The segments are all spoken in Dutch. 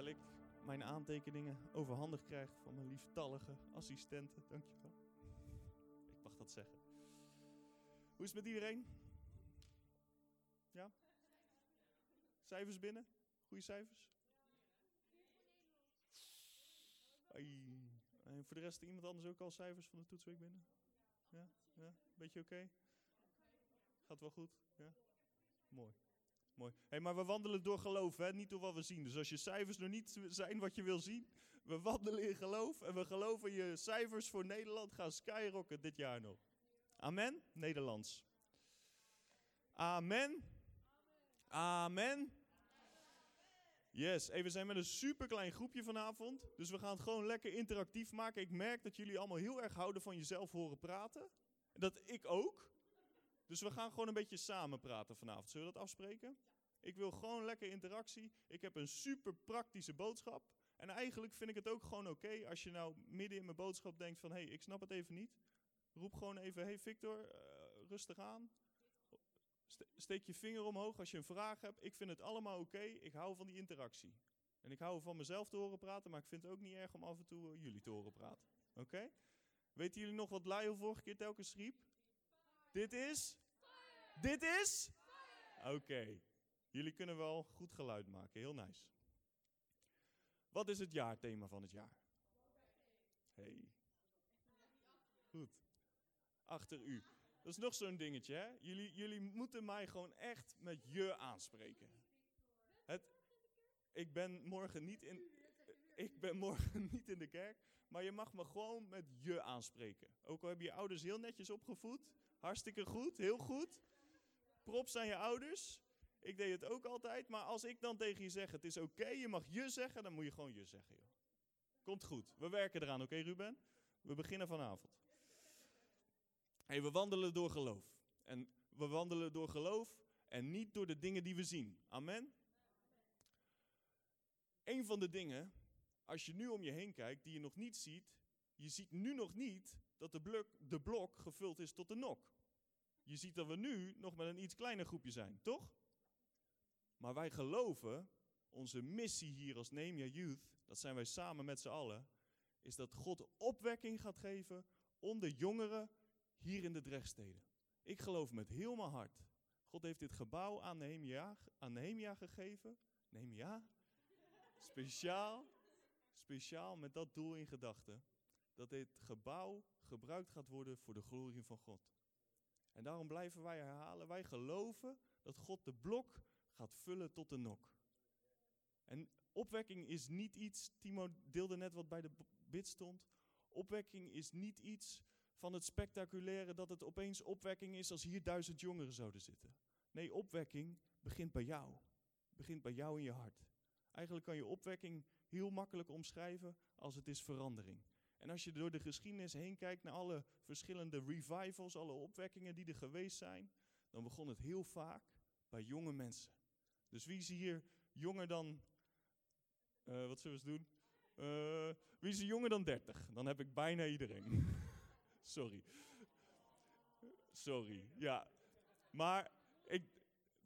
Terwijl ik mijn aantekeningen overhandigd krijg van mijn lieftallige assistenten. Dankjewel. Ik mag dat zeggen. Hoe is het met iedereen? Ja? Cijfers binnen? Goede cijfers? Ai. En voor de rest iemand anders ook al cijfers van de toetsweek binnen? Ja? ja? Beetje oké? Gaat wel goed? Ja? Mooi. Maar we wandelen door geloof, hè? niet door wat we zien. Dus als je cijfers nog niet zijn wat je wil zien, we wandelen in geloof en we geloven je cijfers voor Nederland gaan skyrocken dit jaar nog. Amen? Nederlands. Amen. Amen. Yes, hey, we zijn met een superklein groepje vanavond. Dus we gaan het gewoon lekker interactief maken. Ik merk dat jullie allemaal heel erg houden van jezelf horen praten. Dat ik ook. Dus we gaan gewoon een beetje samen praten vanavond. Zullen we dat afspreken? Ik wil gewoon lekker interactie. Ik heb een super praktische boodschap. En eigenlijk vind ik het ook gewoon oké als je nou midden in mijn boodschap denkt van... hé, hey, ik snap het even niet. Roep gewoon even, hey Victor, uh, rustig aan. Steek je vinger omhoog als je een vraag hebt. Ik vind het allemaal oké. Ik hou van die interactie. En ik hou van mezelf te horen praten, maar ik vind het ook niet erg om af en toe jullie te horen praten. Oké? Weten jullie nog wat Lyle vorige keer telkens riep? Dit is? Dit is? Oké. Jullie kunnen wel goed geluid maken. Heel nice. Wat is het jaarthema van het jaar? Hey. Goed. Achter u. Dat is nog zo'n dingetje, hè? Jullie, jullie moeten mij gewoon echt met je aanspreken. Het, ik ben morgen niet in. Ik ben morgen niet in de kerk, maar je mag me gewoon met je aanspreken. Ook al hebben je ouders heel netjes opgevoed. Hartstikke goed, heel goed. Props aan je ouders. Ik deed het ook altijd, maar als ik dan tegen je zeg: het is oké, je mag je zeggen, dan moet je gewoon je zeggen. Joh. Komt goed. We werken eraan, oké, Ruben? We beginnen vanavond. We wandelen door geloof. En we wandelen door geloof en niet door de dingen die we zien. Amen? Een van de dingen, als je nu om je heen kijkt, die je nog niet ziet, je ziet nu nog niet dat de blok, de blok gevuld is tot de nok. Je ziet dat we nu nog met een iets kleiner groepje zijn, toch? Maar wij geloven, onze missie hier als Nemia Youth, dat zijn wij samen met z'n allen, is dat God opwekking gaat geven onder jongeren hier in de Drechtsteden. Ik geloof met heel mijn hart. God heeft dit gebouw aan Nehemia gegeven. Nehemia? Speciaal, speciaal met dat doel in gedachten. Dat dit gebouw gebruikt gaat worden voor de glorie van God. En daarom blijven wij herhalen. Wij geloven dat God de blok gaat vullen tot de nok. En opwekking is niet iets, Timo deelde net wat bij de bid stond. Opwekking is niet iets van het spectaculaire dat het opeens opwekking is als hier duizend jongeren zouden zitten. Nee, opwekking begint bij jou. Begint bij jou in je hart. Eigenlijk kan je opwekking heel makkelijk omschrijven als het is verandering. En als je door de geschiedenis heen kijkt naar alle verschillende revivals, alle opwekkingen die er geweest zijn, dan begon het heel vaak bij jonge mensen. Dus wie is hier jonger dan, uh, wat zullen we eens doen? Uh, wie is er jonger dan 30? Dan heb ik bijna iedereen. Sorry. Sorry, ja. Maar ik,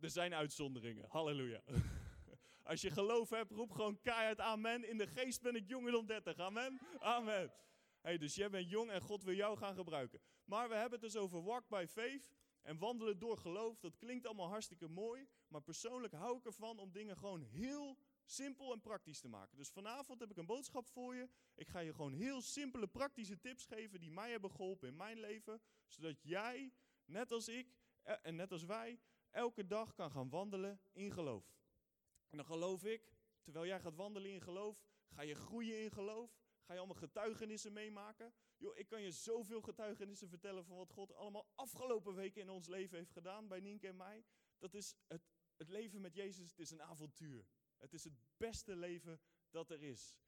er zijn uitzonderingen. Halleluja. Als je geloof hebt, roep gewoon keihard amen. In de geest ben ik jonger dan 30. Amen. Amen. Hey, dus jij bent jong en God wil jou gaan gebruiken. Maar we hebben het dus over walk by faith en wandelen door geloof. Dat klinkt allemaal hartstikke mooi. Maar persoonlijk hou ik ervan om dingen gewoon heel simpel en praktisch te maken. Dus vanavond heb ik een boodschap voor je. Ik ga je gewoon heel simpele, praktische tips geven die mij hebben geholpen in mijn leven. Zodat jij, net als ik eh, en net als wij, elke dag kan gaan wandelen in geloof. En dan geloof ik, terwijl jij gaat wandelen in geloof, ga je groeien in geloof. Ga je allemaal getuigenissen meemaken. Joh, ik kan je zoveel getuigenissen vertellen van wat God allemaal afgelopen weken in ons leven heeft gedaan bij Nienke en mij. Dat is het, het leven met Jezus, het is een avontuur. Het is het beste leven dat er is.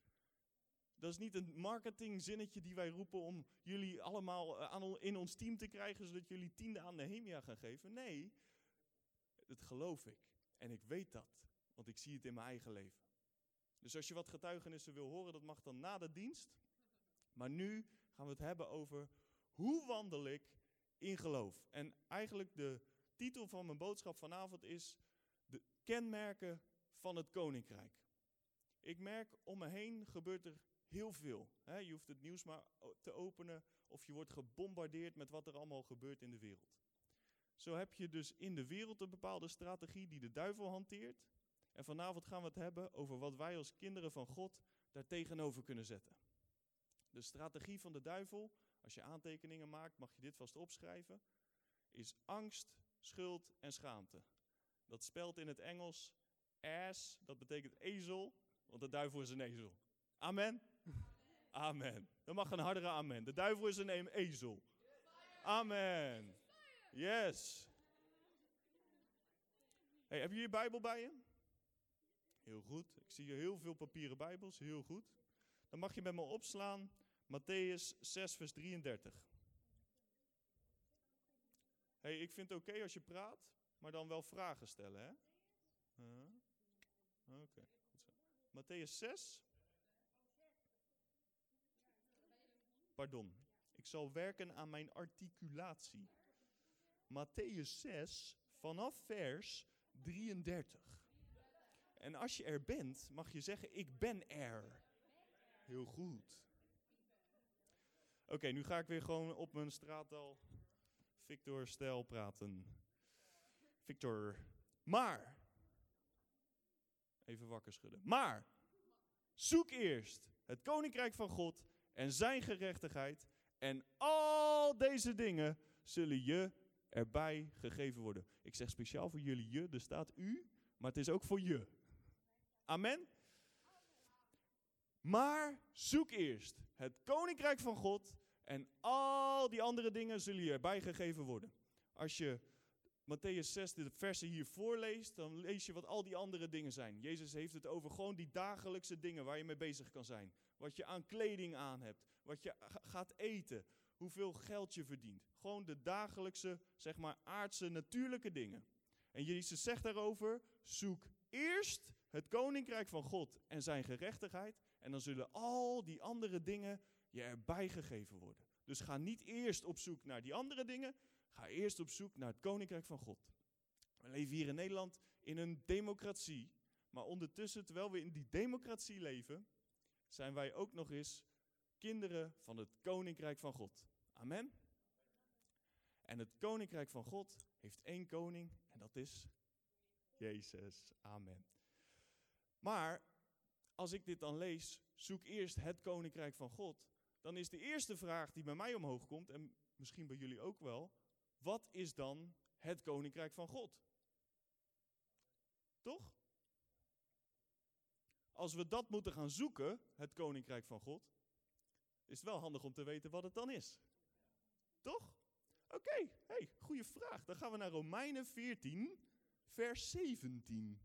Dat is niet een marketingzinnetje die wij roepen om jullie allemaal eh, in ons team te krijgen, zodat jullie tiende aan Nehemia gaan geven. Nee, dat geloof ik. En ik weet dat, want ik zie het in mijn eigen leven. Dus als je wat getuigenissen wil horen, dat mag dan na de dienst. Maar nu gaan we het hebben over hoe wandel ik in geloof. En eigenlijk de titel van mijn boodschap vanavond is de kenmerken van het koninkrijk. ik merk om me heen gebeurt er heel veel. Je hoeft het nieuws maar te openen of je wordt gebombardeerd met wat er allemaal gebeurt in de wereld. Zo heb je dus in de wereld een bepaalde strategie die de duivel hanteert. En vanavond gaan we het hebben over wat wij als kinderen van God daar tegenover kunnen zetten. De strategie van de duivel, als je aantekeningen maakt, mag je dit vast opschrijven, is angst, schuld en schaamte. Dat spelt in het Engels ass, dat betekent ezel, want de duivel is een ezel. Amen? Amen. Dan mag een hardere amen. De duivel is een ezel. Amen. Yes. Hey, heb je je Bijbel bij je? Heel goed. Ik zie hier heel veel papieren Bijbels. Heel goed. Dan mag je met me opslaan Matthäus 6, vers 33. Hey, ik vind het oké als je praat, maar dan wel vragen stellen, hè? Oké, goed zo. Matthäus 6. Pardon. Ik zal werken aan mijn articulatie. Matthäus 6, vanaf vers 33. En als je er bent, mag je zeggen: Ik ben er. Heel goed. Oké, nu ga ik weer gewoon op mijn straattaal Victor-stijl praten. Victor. Maar. Even wakker schudden. Maar. Zoek eerst het koninkrijk van God en zijn gerechtigheid. En al deze dingen zullen je erbij gegeven worden. Ik zeg speciaal voor jullie je, er staat u, maar het is ook voor je. Amen. Maar zoek eerst het koninkrijk van God en al die andere dingen zullen je erbij gegeven worden. Als je Matthäus 6, de versen hier voorleest, dan lees je wat al die andere dingen zijn. Jezus heeft het over gewoon die dagelijkse dingen waar je mee bezig kan zijn. Wat je aan kleding aan hebt, wat je gaat eten, hoeveel geld je verdient. Gewoon de dagelijkse, zeg maar, aardse, natuurlijke dingen. En Jezus zegt daarover, zoek eerst het koninkrijk van God en zijn gerechtigheid. En dan zullen al die andere dingen je erbij gegeven worden. Dus ga niet eerst op zoek naar die andere dingen. Ga eerst op zoek naar het koninkrijk van God. We leven hier in Nederland in een democratie. Maar ondertussen, terwijl we in die democratie leven, zijn wij ook nog eens kinderen van het koninkrijk van God. Amen. En het koninkrijk van God heeft één koning en dat is Jezus. Amen. Maar als ik dit dan lees, zoek eerst het koninkrijk van God, dan is de eerste vraag die bij mij omhoog komt, en misschien bij jullie ook wel, wat is dan het koninkrijk van God? Toch? Als we dat moeten gaan zoeken, het koninkrijk van God, is het wel handig om te weten wat het dan is. Toch? Oké, hey, goede vraag. Dan gaan we naar Romeinen 14, vers 17.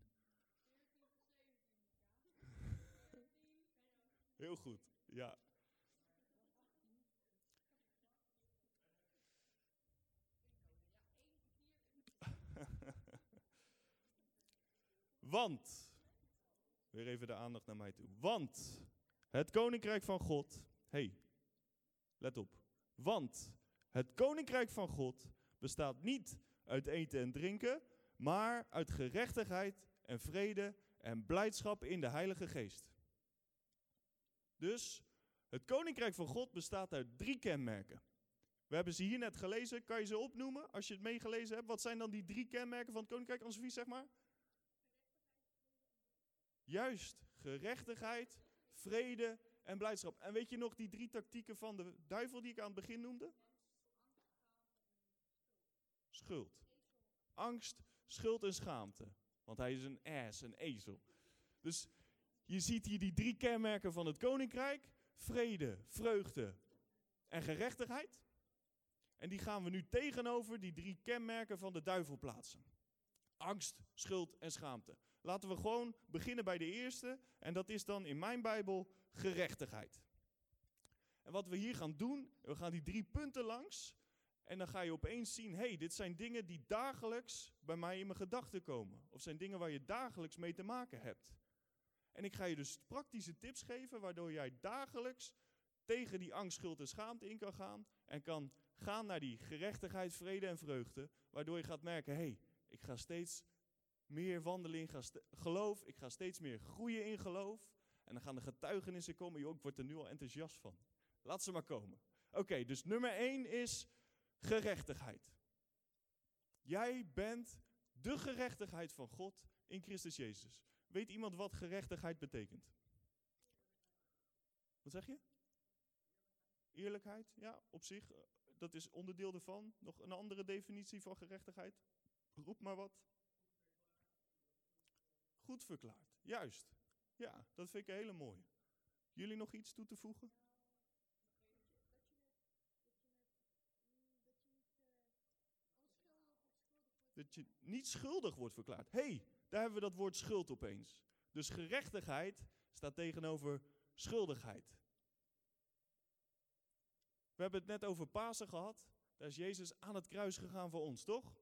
Heel goed, ja. Want, weer even de aandacht naar mij toe. Want het koninkrijk van God, hey, let op. Want het koninkrijk van God bestaat niet uit eten en drinken, maar uit gerechtigheid en vrede en blijdschap in de Heilige Geest. Dus het koninkrijk van God bestaat uit drie kenmerken. We hebben ze hier net gelezen. Kan je ze opnoemen als je het meegelezen hebt? Wat zijn dan die drie kenmerken van het koninkrijk? Anne zeg maar. Juist, gerechtigheid, vrede en blijdschap. En weet je nog die drie tactieken van de duivel die ik aan het begin noemde? Schuld. Angst, schuld en schaamte. Want hij is een ass, een ezel. Dus je ziet hier die drie kenmerken van het koninkrijk: vrede, vreugde en gerechtigheid. En die gaan we nu tegenover die drie kenmerken van de duivel plaatsen: angst, schuld en schaamte. Laten we gewoon beginnen bij de eerste, en dat is dan in mijn Bijbel gerechtigheid. En wat we hier gaan doen, we gaan die drie punten langs. En dan ga je opeens zien, hey, dit zijn dingen die dagelijks bij mij in mijn gedachten komen. Of zijn dingen waar je dagelijks mee te maken hebt. En ik ga je dus praktische tips geven, waardoor jij dagelijks tegen die angst, schuld en schaamte in kan gaan. En kan gaan naar die gerechtigheid, vrede en vreugde. Waardoor je gaat merken, hey, ik ga steeds meer wandelen in geloof. Ik ga steeds meer groeien in geloof. En dan gaan de getuigenissen komen. Joh, ik word er nu al enthousiast van. Laat ze maar komen. Oké, dus nummer 1 is gerechtigheid. Jij bent de gerechtigheid van God in Christus Jezus. Weet iemand wat gerechtigheid betekent? Wat zeg je? Eerlijkheid, ja, op zich. eh, Dat is onderdeel ervan. Nog een andere definitie van gerechtigheid? Roep maar wat. Goed verklaard, juist. Ja, dat vind ik een hele mooie. Jullie nog iets toe te voegen? Dat je niet schuldig wordt verklaard. Hé, hey, daar hebben we dat woord schuld opeens. Dus gerechtigheid staat tegenover schuldigheid. We hebben het net over Pasen gehad. Daar is Jezus aan het kruis gegaan voor ons, toch?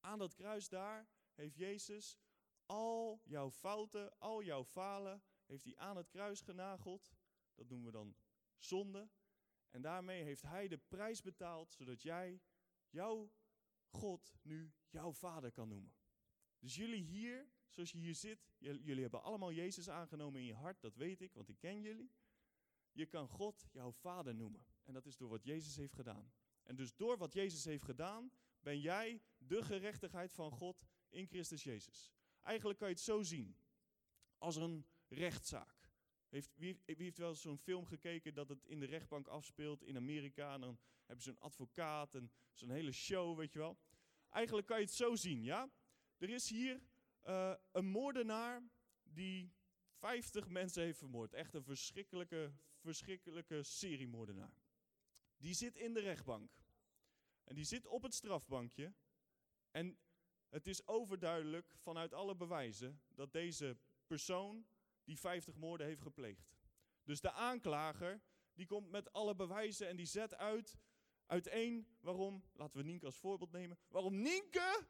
Aan dat kruis daar heeft Jezus al jouw fouten, al jouw falen, heeft hij aan het kruis genageld. Dat noemen we dan zonde. En daarmee heeft hij de prijs betaald, zodat jij, jouw God, nu jouw vader kan noemen. Dus jullie hier, zoals je hier zit, jullie hebben allemaal Jezus aangenomen in je hart, dat weet ik, want ik ken jullie. Je kan God jouw vader noemen. En dat is door wat Jezus heeft gedaan. En dus door wat Jezus heeft gedaan, ben jij de gerechtigheid van God in Christus Jezus. Eigenlijk kan je het zo zien, als een rechtszaak. Heeft, wie, wie heeft wel zo'n film gekeken dat het in de rechtbank afspeelt in Amerika en dan hebben ze een advocaat en zo'n hele show, weet je wel. Eigenlijk kan je het zo zien, ja. Er is hier uh, een moordenaar die 50 mensen heeft vermoord. Echt een verschrikkelijke, verschrikkelijke seriemoordenaar. Die zit in de rechtbank. En die zit op het strafbankje. En het is overduidelijk vanuit alle bewijzen dat deze persoon die 50 moorden heeft gepleegd. Dus de aanklager die komt met alle bewijzen en die zet uit uiteen waarom, laten we Nienke als voorbeeld nemen, waarom Nienke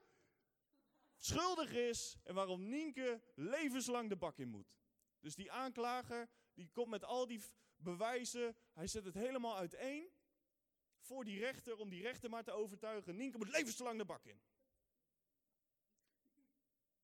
schuldig is en waarom Nienke levenslang de bak in moet. Dus die aanklager die komt met al die bewijzen, hij zet het helemaal uiteen voor die rechter om die rechter maar te overtuigen. Nienke moet levenslang de bak in.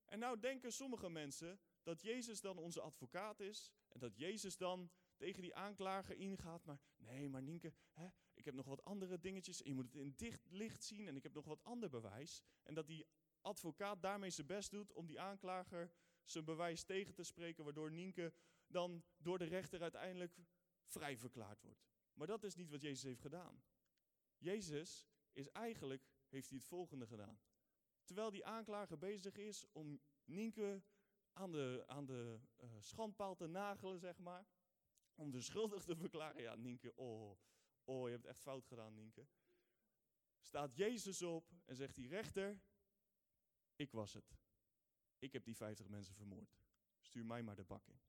En nou denken sommige mensen dat Jezus dan onze advocaat is en dat Jezus dan tegen die aanklager ingaat. Maar nee, maar Nienke, hè, ik heb nog wat andere dingetjes. Je moet het in dicht licht zien en ik heb nog wat ander bewijs. En dat die advocaat daarmee zijn best doet om die aanklager zijn bewijs tegen te spreken, waardoor Nienke dan door de rechter uiteindelijk vrij verklaard wordt. Maar dat is niet wat Jezus heeft gedaan. Jezus is eigenlijk, heeft hij het volgende gedaan. Terwijl die aanklager bezig is om Nienke aan de, aan de uh, schandpaal te nagelen, zeg maar. Om de schuldig te verklaren. Ja, Nienke, oh, oh, je hebt echt fout gedaan, Nienke. Staat Jezus op en zegt die rechter, ik was het. Ik heb die 50 mensen vermoord. Stuur mij maar de bak in.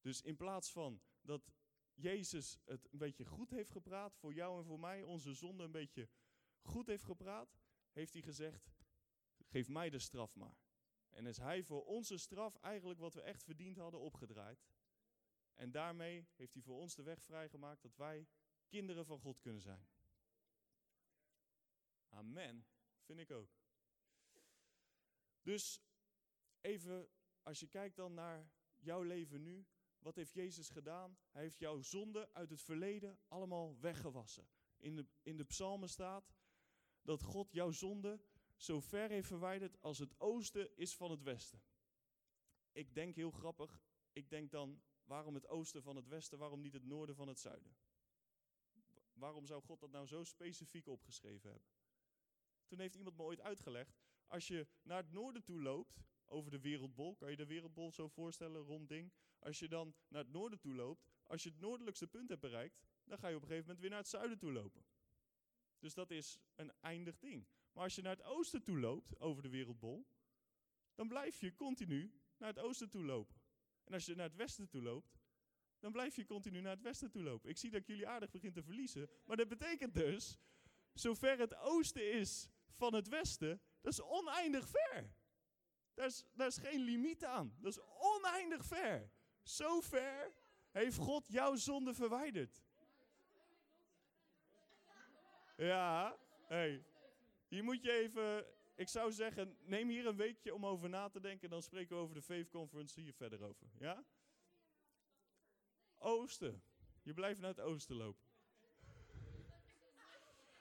Dus in plaats van dat Jezus het een beetje goed heeft gepraat voor jou en voor mij, onze zonde een beetje goed heeft gepraat, heeft hij gezegd: geef mij de straf maar. En is hij voor onze straf eigenlijk wat we echt verdiend hadden opgedraaid. En daarmee heeft hij voor ons de weg vrijgemaakt dat wij kinderen van God kunnen zijn. Amen, vind ik ook. Dus even, als je kijkt dan naar jouw leven nu, wat heeft Jezus gedaan? Hij heeft jouw zonde uit het verleden allemaal weggewassen. In de, in de psalmen staat dat God jouw zonde zo ver heeft verwijderd als het oosten is van het westen. Ik denk heel grappig, ik denk dan, waarom het oosten van het westen, waarom niet het noorden van het zuiden? Waarom zou God dat nou zo specifiek opgeschreven hebben? Toen heeft iemand me ooit uitgelegd, als je naar het noorden toe loopt, over de wereldbol, kan je de wereldbol zo voorstellen, rond ding. Als je dan naar het noorden toe loopt, als je het noordelijkste punt hebt bereikt, dan ga je op een gegeven moment weer naar het zuiden toe lopen. Dus dat is een eindig ding. Maar als je naar het oosten toe loopt, over de wereldbol, dan blijf je continu naar het oosten toe lopen. En als je naar het westen toe loopt, dan blijf je continu naar het westen toe lopen. Ik zie dat ik jullie aardig begin te verliezen, maar dat betekent dus, zover het oosten is van het westen, dat is oneindig ver. Daar is, daar is geen limiet aan. Dat is oneindig ver. Zo ver heeft God jouw zonde verwijderd. Ja, hey. Hier moet je even, ik zou zeggen, neem hier een weekje om over na te denken. Dan spreken we over de Faith Conference hier verder over. Ja? Oosten. Je blijft naar het oosten lopen.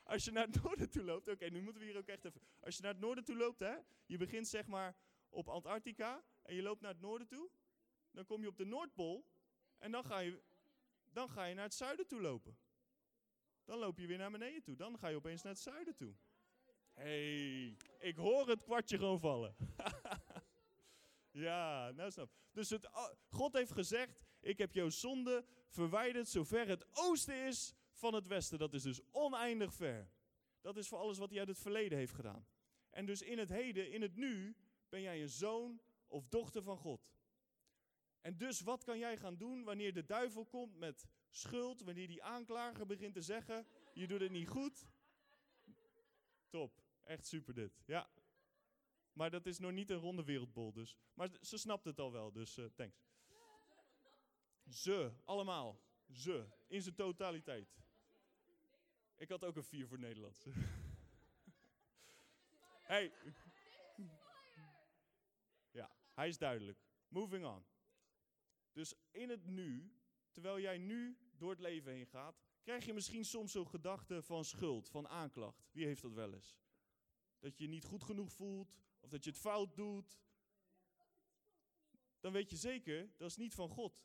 Als je naar het noorden toe loopt, oké, nu moeten we hier ook echt even. Als je naar het noorden toe loopt, hè, je begint zeg maar op Antarctica en je loopt naar het noorden toe, dan kom je op de Noordpool en dan ga je, dan ga je naar het zuiden toe lopen. Dan loop je weer naar beneden toe. Dan ga je opeens naar het zuiden toe. hey, ik hoor het kwartje gewoon vallen. ja, nou snap. Dus het, oh, God heeft gezegd, ik heb jouw zonde verwijderd zover het oosten is van het westen. Dat is dus oneindig ver. Dat is voor alles wat hij uit het verleden heeft gedaan. En dus in het heden, in het nu, ben jij een zoon of dochter van God. En dus wat kan jij gaan doen wanneer de duivel komt met schuld, wanneer die aanklager begint te zeggen, je doet het niet goed? Top, echt super dit. Ja. Maar dat is nog niet een ronde wereldbol dus. Maar ze snapt het al wel, dus uh, thanks. Ze, allemaal. Ze, in zijn totaliteit. Ik had ook een vier voor Nederlands. hey. Ja, hij is duidelijk. Moving on. Dus in het nu, terwijl jij nu door het leven heen gaat, krijg je misschien soms zo'n gedachte van schuld, van aanklacht. Wie heeft dat wel eens? Dat je je niet goed genoeg voelt, of dat je het fout doet. Dan weet je zeker, dat is niet van God.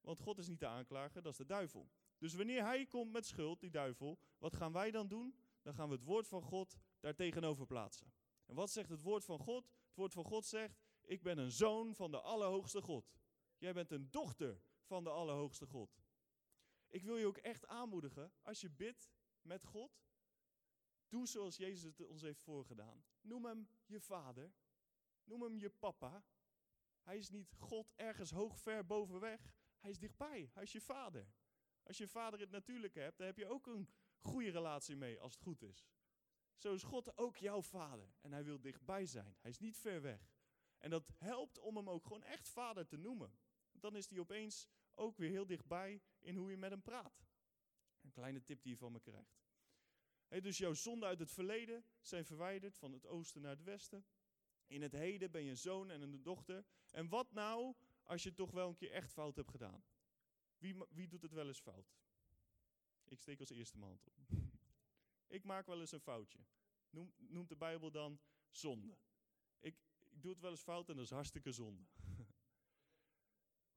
Want God is niet de aanklager, dat is de duivel. Dus wanneer hij komt met schuld, die duivel, wat gaan wij dan doen? Dan gaan we het woord van God daar tegenover plaatsen. En wat zegt het woord van God? Het woord van God zegt, ik ben een zoon van de Allerhoogste God. Jij bent een dochter van de Allerhoogste God. Ik wil je ook echt aanmoedigen, als je bidt met God, doe zoals Jezus het ons heeft voorgedaan. Noem hem je vader. Noem hem je papa. Hij is niet God ergens hoog ver boven weg. Hij is dichtbij. Hij is je vader. Als je vader het natuurlijke hebt, dan heb je ook een goede relatie mee als het goed is. Zo is God ook jouw vader. En hij wil dichtbij zijn. Hij is niet ver weg. En dat helpt om hem ook gewoon echt vader te noemen. Dan is hij opeens ook weer heel dichtbij in hoe je met hem praat. Een kleine tip die je van me krijgt. dus jouw zonden uit het verleden zijn verwijderd van het oosten naar het westen. In het heden ben je een zoon en een dochter. En wat nou als je toch wel een keer echt fout hebt gedaan? Wie, wie doet het wel eens fout? Ik steek als eerste mijn hand op. ik maak wel eens een foutje. Noem, noemt de Bijbel dan zonde. Ik, ik doe het wel eens fout en dat is hartstikke zonde.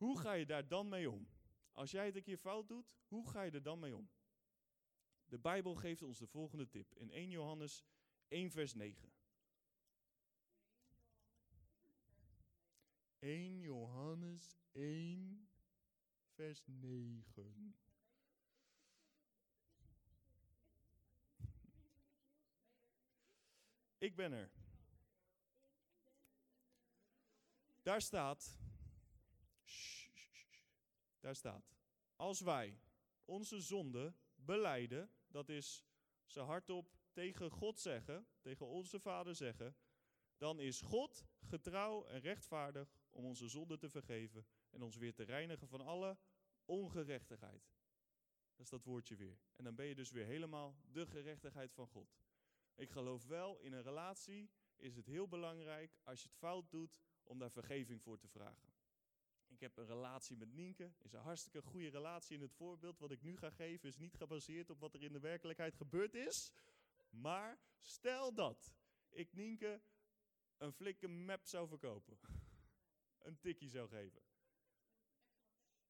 Hoe ga je daar dan mee om? Als jij het een keer fout doet, hoe ga je er dan mee om? De Bijbel geeft ons de volgende tip in 1 Johannes 1 vers 9. 1 Johannes 1 vers 9. Ik ben er. Daar staat. Daar staat. Als wij onze zonde beleiden, dat is ze hardop tegen God zeggen, tegen onze Vader zeggen, dan is God getrouw en rechtvaardig om onze zonde te vergeven en ons weer te reinigen van alle ongerechtigheid. Dat is dat woordje weer. En dan ben je dus weer helemaal de gerechtigheid van God. Ik geloof wel, in een relatie is het heel belangrijk als je het fout doet om daar vergeving voor te vragen. Ik heb een relatie met Nienke, is een hartstikke goede relatie. In het voorbeeld wat ik nu ga geven is niet gebaseerd op wat er in de werkelijkheid gebeurd is. Maar stel dat ik Nienke een flikke map zou verkopen. een tikkie zou geven.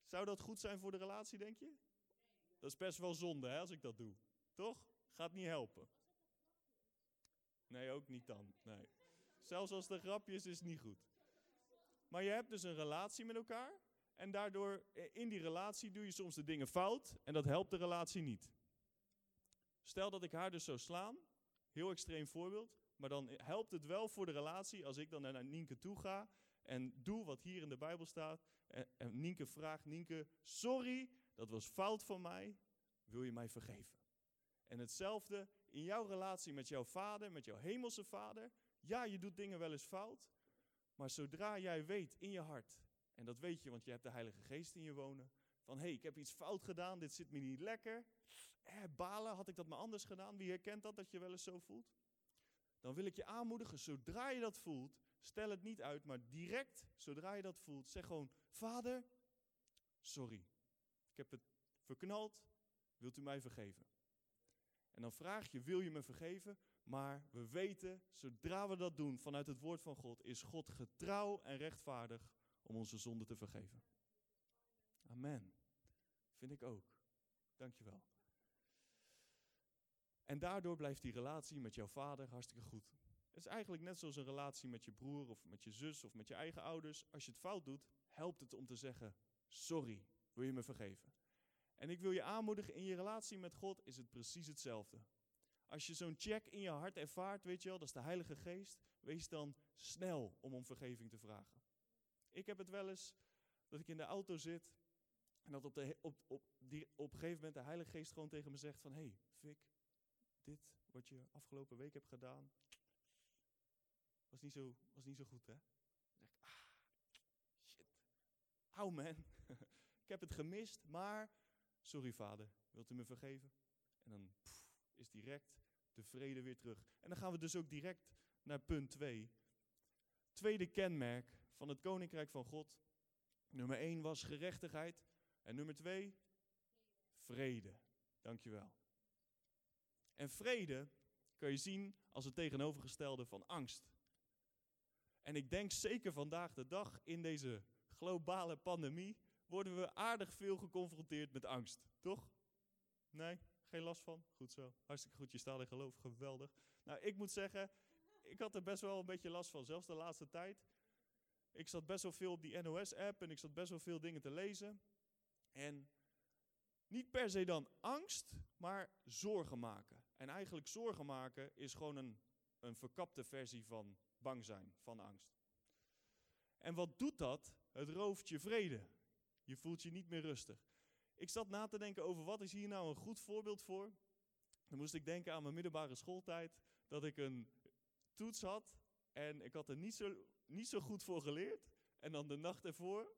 Zou dat goed zijn voor de relatie, denk je? Dat is best wel zonde hè, als ik dat doe. Toch? Gaat niet helpen. Nee, ook niet dan. Nee. Zelfs als er grapjes is, niet goed. Maar je hebt dus een relatie met elkaar. En daardoor, eh, in die relatie doe je soms de dingen fout. En dat helpt de relatie niet. Stel dat ik haar dus zou slaan. Heel extreem voorbeeld. Maar dan helpt het wel voor de relatie als ik dan naar Nienke toe ga. En doe wat hier in de Bijbel staat. En, en Nienke vraagt, Nienke, sorry, dat was fout van mij. Wil je mij vergeven? En hetzelfde in jouw relatie met jouw vader, met jouw hemelse vader. Ja, je doet dingen wel eens fout. Maar zodra jij weet in je hart, en dat weet je, want je hebt de Heilige Geest in je wonen, van hé, hey, ik heb iets fout gedaan, dit zit me niet lekker. Eh, balen, had ik dat maar anders gedaan? Wie herkent dat, dat je wel eens zo voelt? dan wil ik je aanmoedigen, zodra je dat voelt, stel het niet uit, maar direct, zodra je dat voelt, zeg gewoon, Vader, sorry, ik heb het verknald, wilt u mij vergeven? En dan vraag je, wil je me vergeven? Maar we weten, zodra we dat doen vanuit het woord van God, is God getrouw en rechtvaardig om onze zonde te vergeven. Amen. Vind ik ook. Dankjewel. En daardoor blijft die relatie met jouw vader hartstikke goed. Het is eigenlijk net zoals een relatie met je broer of met je zus of met je eigen ouders. Als je het fout doet, helpt het om te zeggen: Sorry, wil je me vergeven? En ik wil je aanmoedigen, in je relatie met God is het precies hetzelfde. Als je zo'n check in je hart ervaart, weet je wel, dat is de Heilige Geest, wees dan snel om om vergeving te vragen. Ik heb het wel eens dat ik in de auto zit en dat op, de, op, op, die, op een gegeven moment de Heilige Geest gewoon tegen me zegt van, hé, hey, Vic, dit wat je afgelopen week hebt gedaan, was niet zo, was niet zo goed, hè? Dan zeg ik, ah, shit, au man, ik heb het gemist, maar sorry vader, wilt u me vergeven? En dan is direct de vrede weer terug. En dan gaan we dus ook direct naar punt 2. Tweede kenmerk van het koninkrijk van God. Nummer 1 was gerechtigheid. En nummer 2, vrede. Dankjewel. En vrede kun je zien als het tegenovergestelde van angst. En ik denk zeker vandaag de dag in deze globale pandemie worden we aardig veel geconfronteerd met angst, toch? Nee? Geen last van? Goed zo. Hartstikke goed, je staat in geloof, geweldig. Nou, ik moet zeggen, ik had er best wel een beetje last van, zelfs de laatste tijd. Ik zat best wel veel op die NOS-app en ik zat best wel veel dingen te lezen. En niet per se dan angst, maar zorgen maken. En eigenlijk zorgen maken is gewoon een, een verkapte versie van bang zijn, van angst. En wat doet dat? Het rooft je vrede. Je voelt je niet meer rustig. Ik zat na te denken over wat is hier nou een goed voorbeeld voor. Dan moest ik denken aan mijn middelbare schooltijd. Dat ik een toets had en ik had er niet zo, niet zo goed voor geleerd. En dan de nacht ervoor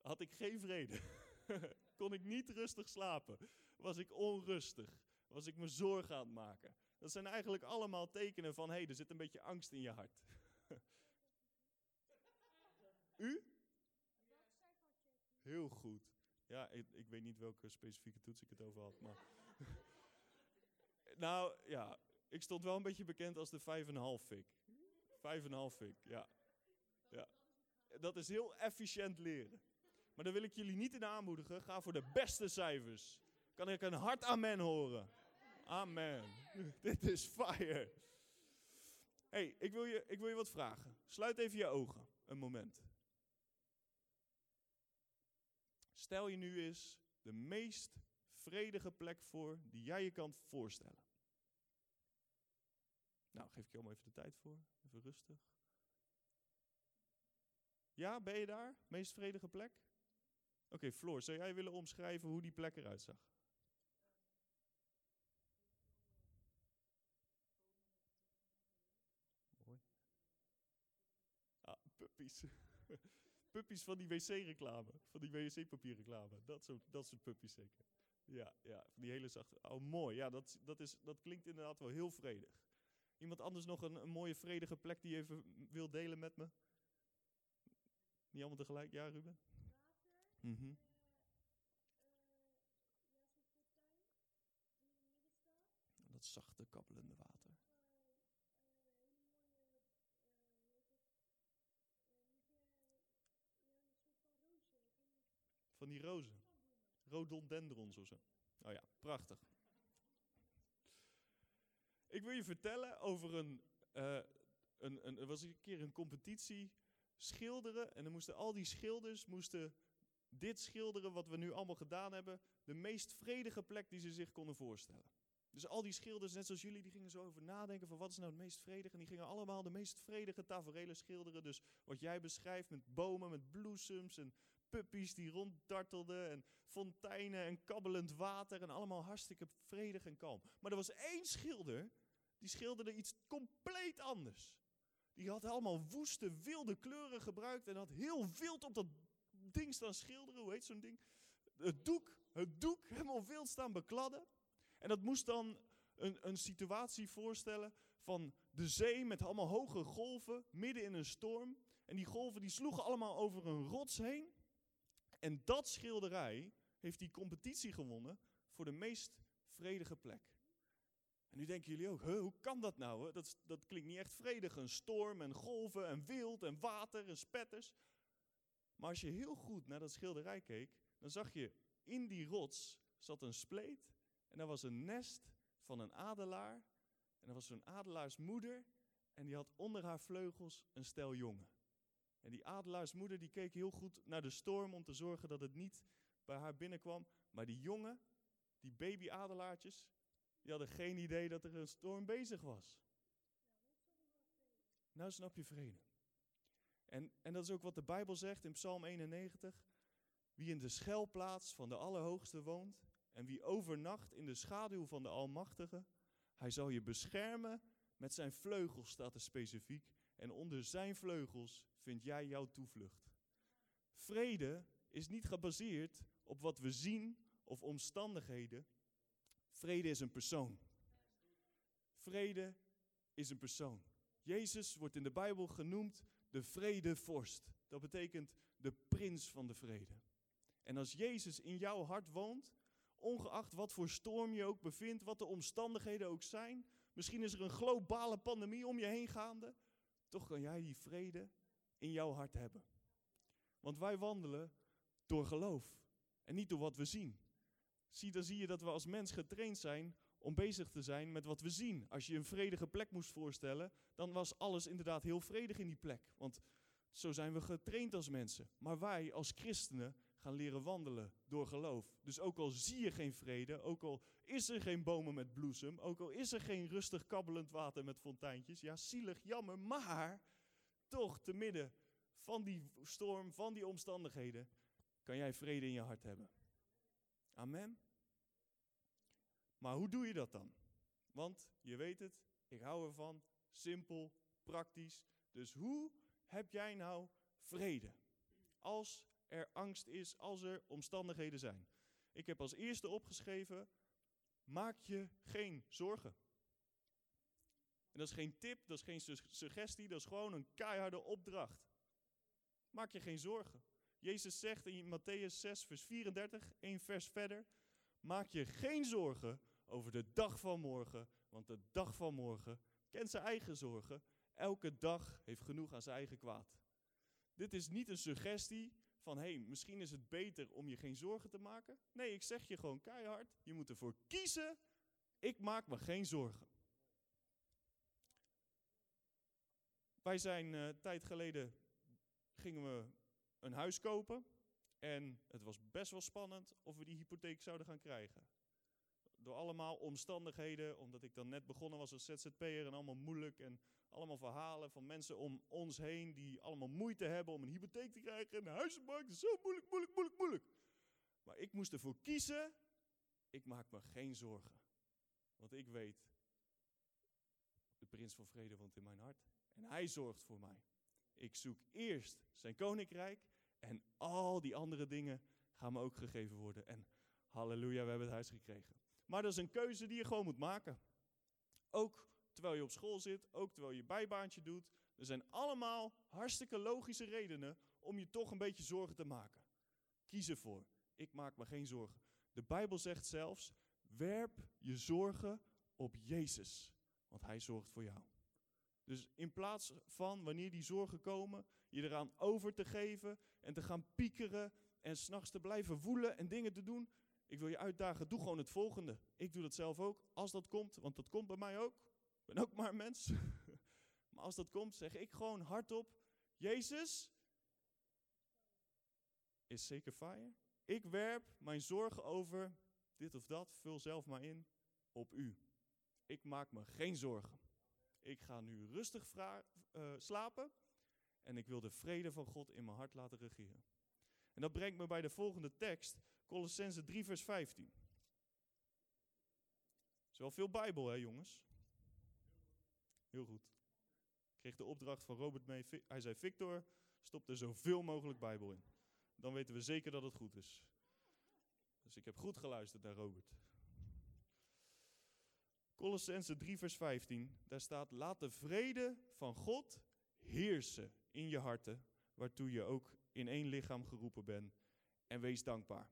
had ik geen vrede. Kon ik niet rustig slapen. Was ik onrustig. Was ik me zorgen aan het maken. Dat zijn eigenlijk allemaal tekenen van, hé, hey, er zit een beetje angst in je hart. U? Heel goed. Ja, ik, ik, weet niet welke specifieke toets ik het over had, maar... nou, ja, ik stond wel een beetje bekend als de 5,5 fik. 5,5 fik, ja. ja. Dat is heel efficiënt leren. Maar dan wil ik jullie niet in aanmoedigen. Ga voor de beste cijfers. Kan ik een hard amen horen? Amen. Dit is fire. hey, ik, wil je, ik wil je wat vragen. Sluit even je ogen, een moment. Stel je nu eens de meest vredige plek voor die jij je kan voorstellen. Nou, geef ik je allemaal even de tijd voor. Even rustig. Ja, ben je daar? Meest vredige plek? Oké, Floor, zou jij willen omschrijven hoe die plek eruit zag? Mooi. Ah, puppies. Puppies van die wc-reclame. Van die wc-papierreclame. Dat soort, dat soort puppies zeker. Ja, ja, van die hele zachte. Oh, mooi. Ja, dat, dat, is, dat klinkt inderdaad wel heel vredig. Iemand anders nog een, een mooie vredige plek die je even wil delen met me? Niet allemaal tegelijk? Ja, Ruben? Water. Mhm. dat zachte, kabbelende water. Die rozen. Rhododendrons of zo. Oh ja, prachtig. Ik wil je vertellen over een, uh, een, een. Er was een keer een competitie schilderen. En dan moesten al die schilders moesten dit schilderen wat we nu allemaal gedaan hebben. De meest vredige plek die ze zich konden voorstellen. Dus al die schilders, net zoals jullie, die gingen zo over nadenken van wat is nou het meest vredige. En die gingen allemaal de meest vredige tafereelen schilderen. Dus wat jij beschrijft met bomen, met bloesems en puppies die ronddartelden en fonteinen en kabbelend water en allemaal hartstikke vredig en kalm. Maar er was één schilder, die schilderde iets compleet anders. Die had allemaal woeste, wilde kleuren gebruikt en had heel wild op dat ding staan schilderen. Hoe heet zo'n ding? Het doek, het doek helemaal wild staan bekladden. En dat moest dan een, een situatie voorstellen van de zee met allemaal hoge golven, midden in een storm. En die golven die sloegen allemaal over een rots heen. En dat schilderij heeft die competitie gewonnen voor de meest vredige plek. En nu denken jullie ook, hoe kan dat nou? Dat, dat klinkt niet echt vredig. Een storm en golven en wild en water en spetters. Maar als je heel goed naar dat schilderij keek, dan zag je in die rots zat een spleet. En daar was een nest van een adelaar. En er was zo'n adelaarsmoeder. En die had onder haar vleugels een stel jongen. En die adelaarsmoeder die keek heel goed naar de storm om te zorgen dat het niet bij haar binnenkwam. Maar die jongen, die baby-adelaartjes, die hadden geen idee dat er een storm bezig was. Nou snap je vrede. En, en dat is ook wat de Bijbel zegt in Psalm 91. Wie in de schuilplaats van de Allerhoogste woont en wie overnacht in de schaduw van de Almachtige, hij zal je beschermen met zijn vleugels, staat er specifiek. En onder zijn vleugels vind jij jouw toevlucht. Vrede is niet gebaseerd op wat we zien of omstandigheden. Vrede is een persoon. Vrede is een persoon. Jezus wordt in de Bijbel genoemd de vredevorst. Dat betekent de prins van de vrede. En als Jezus in jouw hart woont, ongeacht wat voor storm je ook bevindt, wat de omstandigheden ook zijn, misschien is er een globale pandemie om je heen gaande, toch kan jij die vrede in jouw hart hebben. Want wij wandelen door geloof en niet door wat we zien. Zie, dan zie je dat we als mens getraind zijn om bezig te zijn met wat we zien. Als je een vredige plek moest voorstellen, dan was alles inderdaad heel vredig in die plek. Want zo zijn we getraind als mensen. Maar wij als christenen gaan leren wandelen door geloof. Dus ook al zie je geen vrede, ook al is er geen bomen met bloesem, ook al is er geen rustig kabbelend water met fonteintjes, ja, zielig, jammer, maar toch te midden van die storm, van die omstandigheden, kan jij vrede in je hart hebben. Amen. Maar hoe doe je dat dan? Want je weet het, ik hou ervan, simpel, praktisch. Dus hoe heb jij nou vrede? Als er angst is, als er omstandigheden zijn. Ik heb als eerste opgeschreven, maak je geen zorgen. Dat is geen tip, dat is geen suggestie, dat is gewoon een keiharde opdracht. Maak je geen zorgen. Jezus zegt in Matthäus 6, vers 34, één vers verder, maak je geen zorgen over de dag van morgen, want de dag van morgen kent zijn eigen zorgen. Elke dag heeft genoeg aan zijn eigen kwaad. Dit is niet een suggestie van, hé, hey, misschien is het beter om je geen zorgen te maken. Nee, ik zeg je gewoon keihard, je moet ervoor kiezen, ik maak me geen zorgen. Wij zijn uh, tijd geleden, gingen we een huis kopen. En het was best wel spannend of we die hypotheek zouden gaan krijgen. Door allemaal omstandigheden, omdat ik dan net begonnen was als ZZP'er en allemaal moeilijk. En allemaal verhalen van mensen om ons heen die allemaal moeite hebben om een hypotheek te krijgen. En de huizenmarkt is zo moeilijk, moeilijk, moeilijk, moeilijk. Maar ik moest ervoor kiezen, ik maak me geen zorgen. Want ik weet, de prins van vrede woont in mijn hart. En hij zorgt voor mij. Ik zoek eerst zijn koninkrijk en al die andere dingen gaan me ook gegeven worden. En halleluja, we hebben het huis gekregen. Maar dat is een keuze die je gewoon moet maken. Ook terwijl je op school zit, ook terwijl je bijbaantje doet. Er zijn allemaal hartstikke logische redenen om je toch een beetje zorgen te maken. Kies ervoor. Ik maak me geen zorgen. De Bijbel zegt zelfs, werp je zorgen op Jezus, want Hij zorgt voor jou. Dus in plaats van, wanneer die zorgen komen, je eraan over te geven en te gaan piekeren en s'nachts te blijven woelen en dingen te doen. Ik wil je uitdagen, doe gewoon het volgende. Ik doe dat zelf ook, als dat komt, want dat komt bij mij ook. Ik ben ook maar een mens. maar als dat komt, zeg ik gewoon hardop, Jezus is zeker fire. Ik werp mijn zorgen over dit of dat, vul zelf maar in, op u. Ik maak me geen zorgen. Ik ga nu rustig uh, slapen en ik wil de vrede van God in mijn hart laten regeren. En dat brengt me bij de volgende tekst, Colossense 3, vers 15. Is wel veel Bijbel, hè jongens? Heel goed. Ik kreeg de opdracht van Robert mee. Hij zei, Victor, stop er zoveel mogelijk Bijbel in. Dan weten we zeker dat het goed is. Dus ik heb goed geluisterd naar Robert. Colossense 3, vers 15. Daar staat: Laat de vrede van God heersen in je harten, waartoe je ook in één lichaam geroepen bent. En wees dankbaar.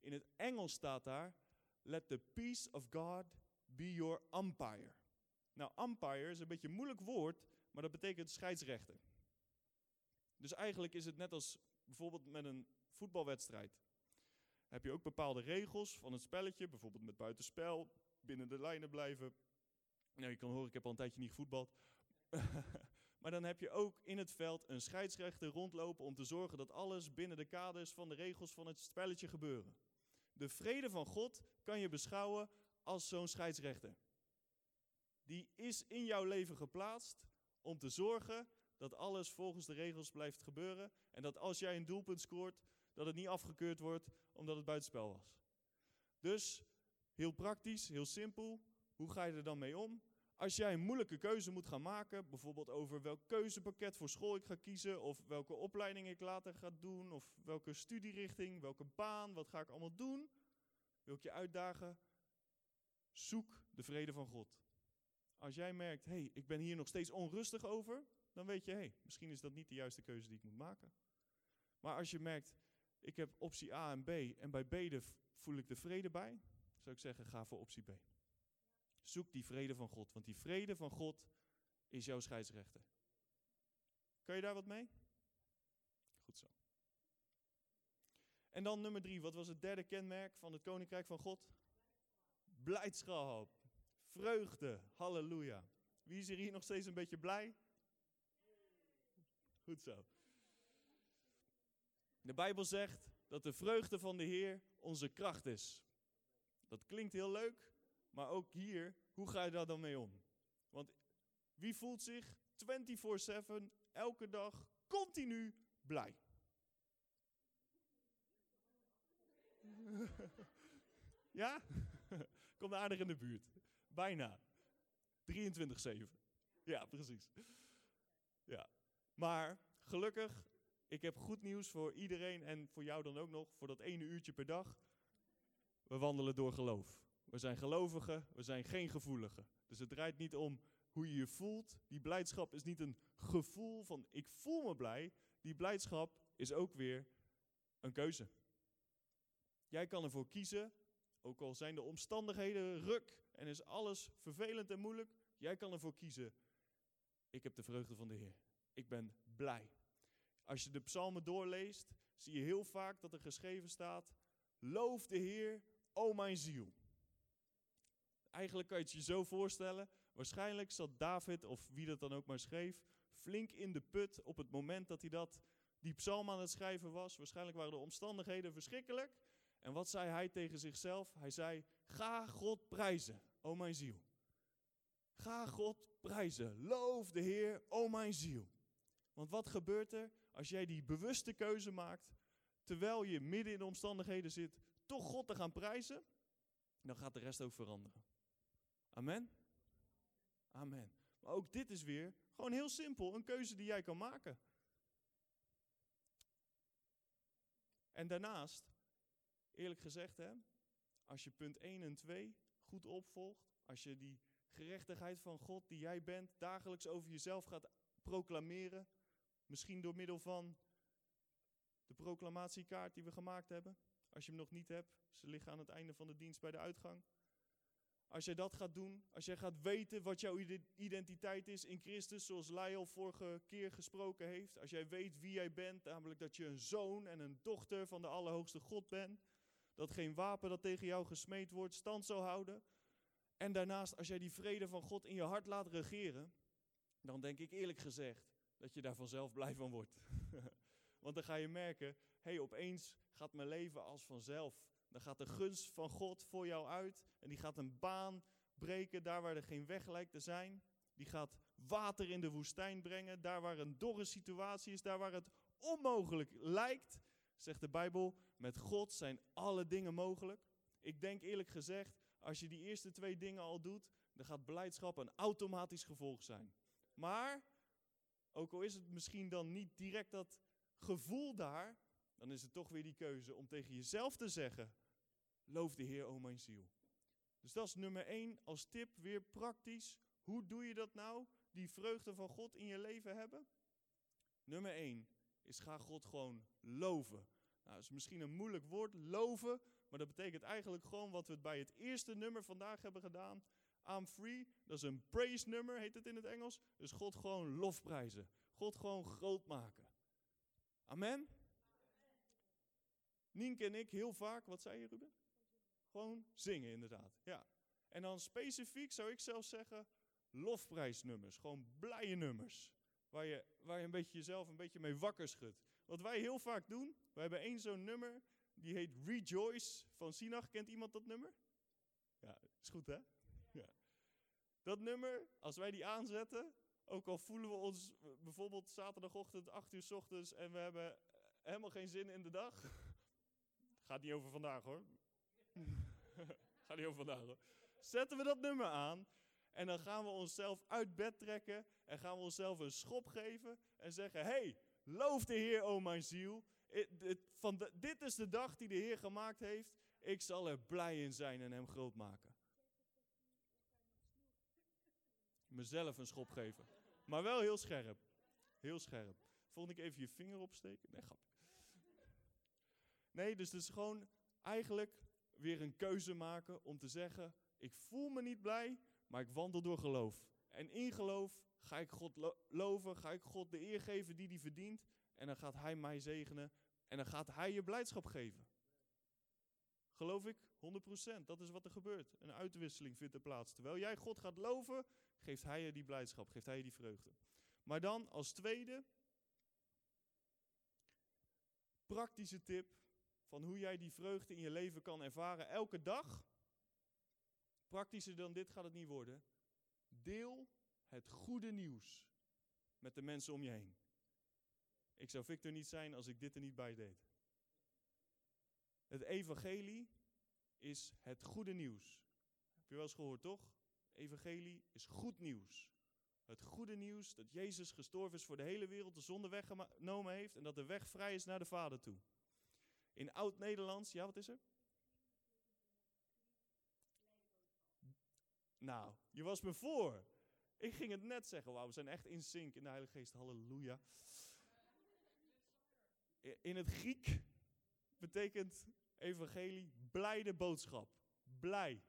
In het Engels staat daar: Let the peace of God be your umpire. Nou, umpire is een beetje een moeilijk woord, maar dat betekent scheidsrechter. Dus eigenlijk is het net als bijvoorbeeld met een voetbalwedstrijd. Heb je ook bepaalde regels van het spelletje, bijvoorbeeld met buitenspel, binnen de lijnen blijven. Nou, je kan horen, ik heb al een tijdje niet gevoetbald. maar dan heb je ook in het veld een scheidsrechter rondlopen om te zorgen dat alles binnen de kaders van de regels van het spelletje gebeuren. De vrede van God kan je beschouwen als zo'n scheidsrechter. Die is in jouw leven geplaatst om te zorgen dat alles volgens de regels blijft gebeuren. En dat als jij een doelpunt scoort, dat het niet afgekeurd wordt omdat het buitenspel was. Dus heel praktisch, heel simpel. Hoe ga je er dan mee om? Als jij een moeilijke keuze moet gaan maken, bijvoorbeeld over welk keuzepakket voor school ik ga kiezen, of welke opleiding ik later ga doen, of welke studierichting, welke baan, wat ga ik allemaal doen, wil ik je uitdagen. Zoek de vrede van God. Als jij merkt, hé, hey, ik ben hier nog steeds onrustig over, dan weet je, hé, hey, misschien is dat niet de juiste keuze die ik moet maken. Maar als je merkt, ik heb optie A en B en bij B voel ik de vrede bij, zou ik zeggen, ga voor optie B. Zoek die vrede van God, want die vrede van God is jouw scheidsrechter. Kan je daar wat mee? Goed zo. En dan nummer drie, wat was het derde kenmerk van het Koninkrijk van God? Blijdschap, vreugde, halleluja. Wie is er hier nog steeds een beetje blij? Goed zo. De Bijbel zegt dat de vreugde van de Heer onze kracht is. Dat klinkt heel leuk, maar ook hier, hoe ga je daar dan mee om? Want wie voelt zich 24/7 elke dag continu blij? ja? Komt aardig in de buurt. Bijna. 23/7. Ja, precies. Ja. Maar gelukkig, ik heb goed nieuws voor iedereen en voor jou dan ook nog, voor dat ene uurtje per dag. We wandelen door geloof. We zijn gelovigen, we zijn geen gevoeligen. Dus het draait niet om hoe je je voelt. Die blijdschap is niet een gevoel van ik voel me blij. Die blijdschap is ook weer een keuze. Jij kan ervoor kiezen, ook al zijn de omstandigheden ruk en is alles vervelend en moeilijk. Jij kan ervoor kiezen, ik heb de vreugde van de Heer. Ik ben blij. Als je de psalmen doorleest, zie je heel vaak dat er geschreven staat, loof de Heer, o mijn ziel. Eigenlijk kan je het je zo voorstellen, waarschijnlijk zat David, of wie dat dan ook maar schreef, flink in de put op het moment dat hij dat, die psalm aan het schrijven was. Waarschijnlijk waren de omstandigheden verschrikkelijk. En wat zei hij tegen zichzelf? Hij zei, ga God prijzen, o mijn ziel. Ga God prijzen, loof de Heer, o mijn ziel. Want wat gebeurt er als jij die bewuste keuze maakt, terwijl je midden in de omstandigheden zit, toch God te gaan prijzen? Dan gaat de rest ook veranderen. Amen? Amen. Maar ook dit is weer gewoon heel simpel, een keuze die jij kan maken. En daarnaast, eerlijk gezegd, hè, als je punt 1 en 2 goed opvolgt, als je die gerechtigheid van God die jij bent dagelijks over jezelf gaat proclameren, misschien door middel van de proclamatiekaart die we gemaakt hebben, als je hem nog niet hebt, ze liggen aan het einde van de dienst bij de uitgang. Als jij dat gaat doen, als jij gaat weten wat jouw identiteit is in Christus, zoals Lyle vorige keer gesproken heeft. Als jij weet wie jij bent, namelijk dat je een zoon en een dochter van de Allerhoogste God bent. Dat geen wapen dat tegen jou gesmeed wordt stand zal houden. En daarnaast, als jij die vrede van God in je hart laat regeren, dan denk ik eerlijk gezegd dat je daar vanzelf blij van wordt. Want dan ga je merken, hey, opeens gaat mijn leven als vanzelf. Dan gaat de gunst van God voor jou uit en die gaat een baan breken daar waar er geen weg lijkt te zijn. Die gaat water in de woestijn brengen, daar waar een dorre situatie is, daar waar het onmogelijk lijkt, zegt de Bijbel, met God zijn alle dingen mogelijk. Ik denk eerlijk gezegd, als je die eerste twee dingen al doet, dan gaat blijdschap een automatisch gevolg zijn. Maar, ook al is het misschien dan niet direct dat gevoel daar, dan is het toch weer die keuze om tegen jezelf te zeggen: Loof de Heer, o mijn ziel. Dus dat is nummer één als tip, weer praktisch. Hoe doe je dat nou? Die vreugde van God in je leven hebben? Nummer één is ga God gewoon loven. Nou, dat is misschien een moeilijk woord, loven. Maar dat betekent eigenlijk gewoon wat we bij het eerste nummer vandaag hebben gedaan. I'm free. Dat is een praise nummer, heet het in het Engels. Dus God gewoon lofprijzen. God gewoon groot maken. Amen. Nienke en ik heel vaak, wat zei je Ruben? Gewoon zingen inderdaad, ja. En dan specifiek zou ik zelf zeggen, lofprijsnummers. Gewoon blije nummers. Waar je, waar je een beetje jezelf een beetje mee wakker schudt. Wat wij heel vaak doen, we hebben één zo'n nummer, die heet Rejoice van Sinach. Kent iemand dat nummer? Ja, is goed hè? Ja. Dat nummer, als wij die aanzetten, ook al voelen we ons bijvoorbeeld zaterdagochtend 8 uur s ochtends en we hebben helemaal geen zin in de dag. Gaat niet over vandaag hoor. Gaat niet over vandaag hoor. Zetten we dat nummer aan en dan gaan we onszelf uit bed trekken en gaan we onszelf een schop geven en zeggen: Hey, loof de Heer, o mijn ziel. Van dit is de dag die de Heer gemaakt heeft. Ik zal er blij in zijn en hem groot maken. Mezelf een schop geven. Maar wel heel scherp. Heel scherp. Volgende keer even je vinger opsteken. Nee, grap. Nee, dus het is gewoon eigenlijk weer een keuze maken om te zeggen: ik voel me niet blij, maar ik wandel door geloof. En in geloof ga ik God lo loven, ga ik God de eer geven die hij verdient. En dan gaat hij mij zegenen en dan gaat hij je blijdschap geven. Geloof ik? 100%. Dat is wat er gebeurt. Een uitwisseling vindt er plaats. Terwijl jij God gaat loven, geeft hij je die blijdschap, geeft hij je die vreugde. Maar dan als tweede, praktische tip van hoe jij die vreugde in je leven kan ervaren elke dag. Praktischer dan dit gaat het niet worden. Deel het goede nieuws met de mensen om je heen. Ik zou Victor niet zijn als ik dit er niet bij deed. Het evangelie is het goede nieuws. Heb je wel eens gehoord, toch? Evangelie is goed nieuws. Het goede nieuws dat Jezus gestorven is voor de hele wereld, de zonde weggenomen heeft en dat de weg vrij is naar de Vader toe. In oud-Nederlands, ja, wat is er? Nou, je was me voor. Ik ging het net zeggen. Wauw, we zijn echt in sync in de Heilige Geest. Halleluja. In het Griek betekent evangelie blijde boodschap. Blij.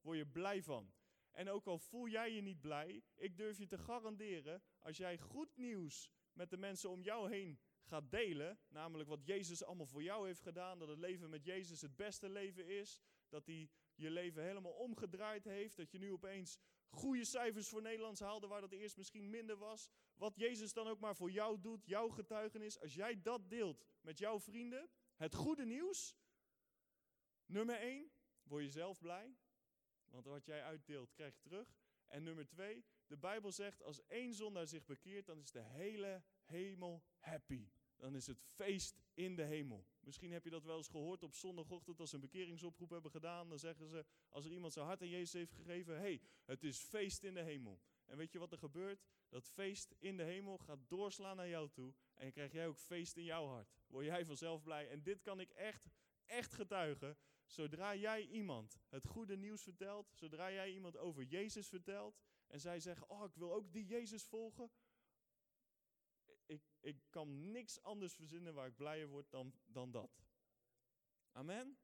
Word je blij van. En ook al voel jij je niet blij, ik durf je te garanderen, als jij goed nieuws met de mensen om jou heen gaat delen, namelijk wat Jezus allemaal voor jou heeft gedaan, dat het leven met Jezus het beste leven is, dat hij je leven helemaal omgedraaid heeft, dat je nu opeens goede cijfers voor Nederlands haalde waar dat eerst misschien minder was, wat Jezus dan ook maar voor jou doet, jouw getuigenis, als jij dat deelt met jouw vrienden, het goede nieuws, nummer 1, word je zelf blij, want wat jij uitdeelt krijg je terug. En nummer 2, de Bijbel zegt als één zondaar zich bekeert, dan is de hele hemel happy. Dan is het feest in de hemel. Misschien heb je dat wel eens gehoord op zondagochtend als ze een bekeringsoproep hebben gedaan. Dan zeggen ze, als er iemand zijn hart aan Jezus heeft gegeven, hey, het is feest in de hemel. En weet je wat er gebeurt? Dat feest in de hemel gaat doorslaan naar jou toe. En krijg jij ook feest in jouw hart. Word jij vanzelf blij. En dit kan ik echt, echt getuigen. Zodra jij iemand het goede nieuws vertelt, zodra jij iemand over Jezus vertelt, en zij zeggen, oh, ik wil ook die Jezus volgen, ik, ik kan niks anders verzinnen waar ik blijer word dan, dan dat. Amen?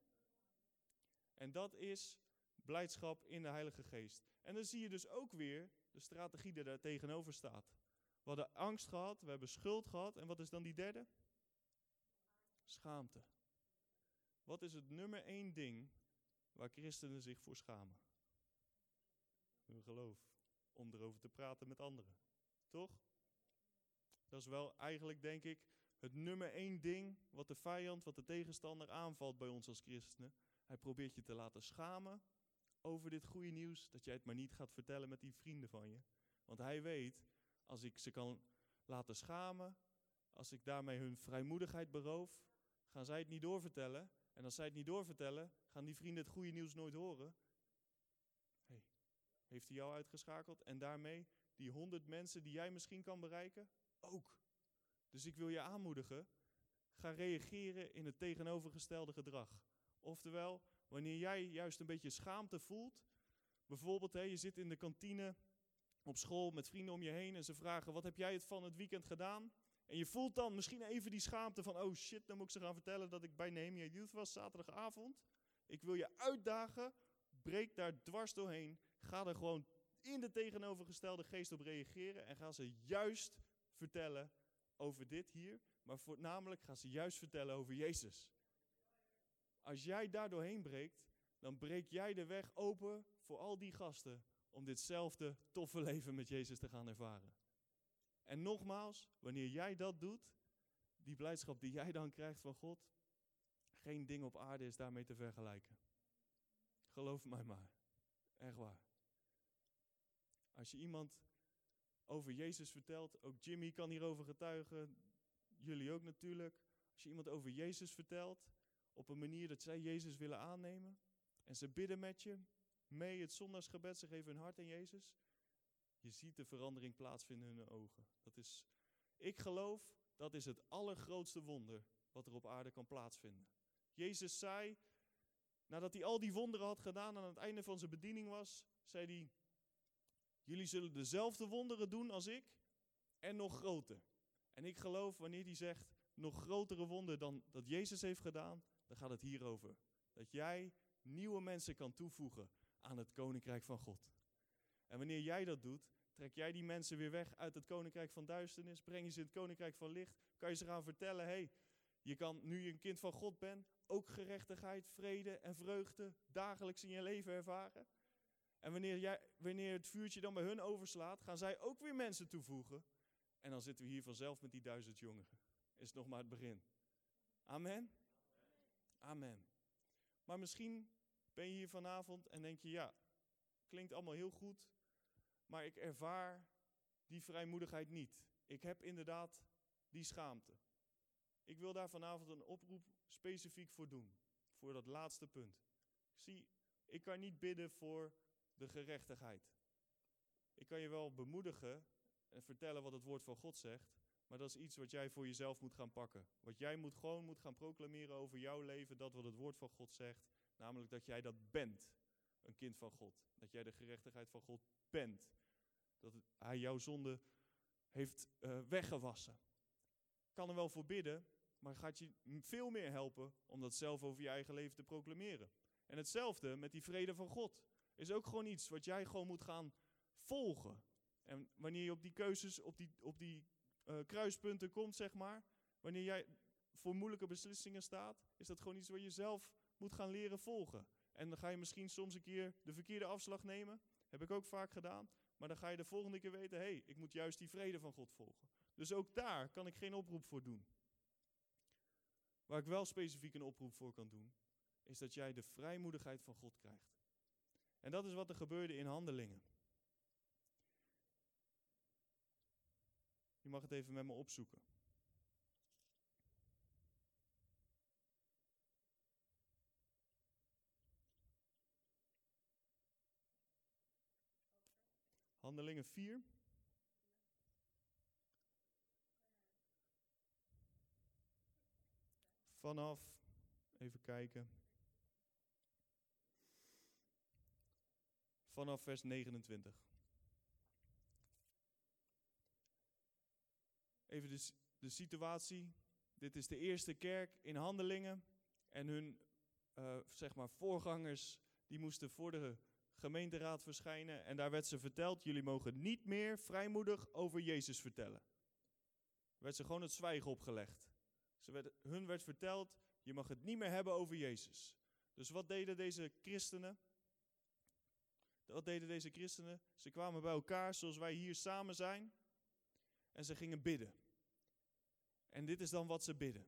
En dat is blijdschap in de Heilige Geest. En dan zie je dus ook weer de strategie die daar tegenover staat. We hadden angst gehad, we hebben schuld gehad. En wat is dan die derde? Schaamte. Wat is het nummer één ding waar christenen zich voor schamen? Hun geloof. Om erover te praten met anderen. Toch? Dat is wel eigenlijk, denk ik, het nummer één ding wat de vijand, wat de tegenstander aanvalt bij ons als christenen. Hij probeert je te laten schamen over dit goede nieuws, dat jij het maar niet gaat vertellen met die vrienden van je. Want hij weet, als ik ze kan laten schamen, als ik daarmee hun vrijmoedigheid beroof, gaan zij het niet doorvertellen. En als zij het niet doorvertellen, gaan die vrienden het goede nieuws nooit horen. Heeft hij jou uitgeschakeld? En daarmee die honderd mensen die jij misschien kan bereiken, ook. Dus ik wil je aanmoedigen, ga reageren in het tegenovergestelde gedrag. Oftewel, wanneer jij juist een beetje schaamte voelt, Bijvoorbeeld, hè, je zit in de kantine op school met vrienden om je heen en ze vragen: Wat heb jij het van het weekend gedaan? En je voelt dan misschien even die schaamte van: Oh shit, dan moet ik ze gaan vertellen dat ik bij Nehemia Youth was zaterdagavond. Ik wil je uitdagen, breek daar dwars doorheen. Ga er gewoon in de tegenovergestelde geest op reageren en ga ze juist vertellen over dit hier, maar voornamelijk ga ze juist vertellen over Jezus. Als jij daar doorheen breekt, dan breek jij de weg open voor al die gasten om ditzelfde toffe leven met Jezus te gaan ervaren. En nogmaals, wanneer jij dat doet, die blijdschap die jij dan krijgt van God, geen ding op aarde is daarmee te vergelijken. Geloof mij maar. Echt waar. Als je iemand over Jezus vertelt, ook Jimmy kan hierover getuigen, jullie ook natuurlijk. Als je iemand over Jezus vertelt, op een manier dat zij Jezus willen aannemen, en ze bidden met je, mee het zondagsgebed, ze geven hun hart aan Jezus, je ziet de verandering plaatsvinden in hun ogen. Dat is, ik geloof, dat is het allergrootste wonder wat er op aarde kan plaatsvinden. Jezus zei, nadat hij al die wonderen had gedaan aan het einde van zijn bediening was, zei hij, jullie zullen dezelfde wonderen doen als ik en nog groter. En ik geloof, wanneer hij zegt, nog grotere wonderen dan dat Jezus heeft gedaan, dan gaat het hierover. Dat jij nieuwe mensen kan toevoegen aan het koninkrijk van God. En wanneer jij dat doet, trek jij die mensen weer weg uit het koninkrijk van duisternis, breng je ze in het koninkrijk van licht, kan je ze gaan vertellen, hey, je kan, nu je een kind van God bent, ook gerechtigheid, vrede en vreugde dagelijks in je leven ervaren. En wanneer, jij, wanneer het vuurtje dan bij hun overslaat, gaan zij ook weer mensen toevoegen. En dan zitten we hier vanzelf met die duizend jongeren. Is nog maar het begin. Amen? Amen. Maar misschien ben je hier vanavond en denk je, ja, klinkt allemaal heel goed, maar ik ervaar die vrijmoedigheid niet. Ik heb inderdaad die schaamte. Ik wil daar vanavond een oproep specifiek voor doen, voor dat laatste punt. Zie, ik kan niet bidden voor de gerechtigheid. Ik kan je wel bemoedigen en vertellen wat het woord van God zegt, maar dat is iets wat jij voor jezelf moet gaan pakken. Wat jij moet gewoon moet gaan proclameren over jouw leven, dat wat het woord van God zegt, namelijk dat jij dat bent, een kind van God. Dat jij de gerechtigheid van God bent. Dat hij jouw zonde heeft uh, weggewassen. Kan er wel voor bidden, maar gaat je veel meer helpen om dat zelf over je eigen leven te proclameren. En hetzelfde met die vrede van God. Is ook gewoon iets wat jij gewoon moet gaan volgen. En wanneer je op die keuzes, op die, op die uh, kruispunten komt, zeg maar. Wanneer jij voor moeilijke beslissingen staat, is dat gewoon iets waar je zelf moet gaan leren volgen. En dan ga je misschien soms een keer de verkeerde afslag nemen. Heb ik ook vaak gedaan. Maar dan ga je de volgende keer weten, hé, hey, ik moet juist die vrede van God volgen. Dus ook daar kan ik geen oproep voor doen. Waar ik wel specifiek een oproep voor kan doen, is dat jij de vrijmoedigheid van God krijgt. En dat is wat er gebeurde in handelingen. Je mag het even met me opzoeken. Handelingen 4. Vanaf, even kijken. Vanaf vers 29. Even de, de situatie. Dit is de eerste kerk in handelingen. En hun uh, zeg maar voorgangers die moesten voor de gemeenteraad verschijnen. En daar werd ze verteld: jullie mogen niet meer vrijmoedig over Jezus vertellen. Er werd ze gewoon het zwijgen opgelegd. Ze werd, hun werd verteld: je mag het niet meer hebben over Jezus. Dus wat deden deze christenen? Wat deden deze christenen? Ze kwamen bij elkaar zoals wij hier samen zijn. En ze gingen bidden. En dit is dan wat ze bidden.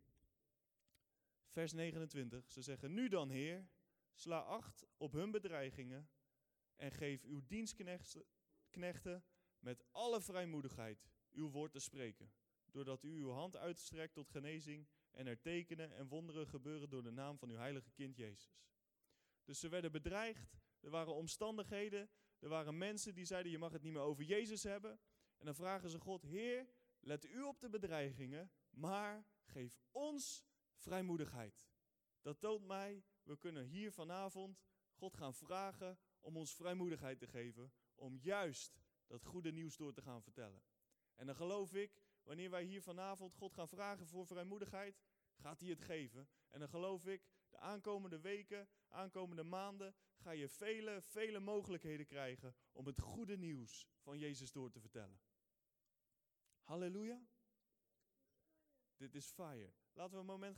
Vers 29. Ze zeggen: Nu dan, Heer, sla acht op hun bedreigingen en geef uw dienstknechten met alle vrijmoedigheid uw woord te spreken, doordat u uw hand uitstrekt tot genezing en er tekenen en wonderen gebeuren door de naam van uw heilige kind Jezus. Dus ze werden bedreigd, er waren omstandigheden, er waren mensen die zeiden je mag het niet meer over Jezus hebben. En dan vragen ze God, Heer, let u op de bedreigingen, maar geef ons vrijmoedigheid. Dat toont mij, we kunnen hier vanavond God gaan vragen om ons vrijmoedigheid te geven om juist dat goede nieuws door te gaan vertellen. En dan geloof ik, wanneer wij hier vanavond God gaan vragen voor vrijmoedigheid, gaat hij het geven. En dan geloof ik, de aankomende weken, aankomende maanden, ga je vele, vele mogelijkheden krijgen om het goede nieuws van Jezus door te vertellen. Halleluja. Dit is fire. Laten we een moment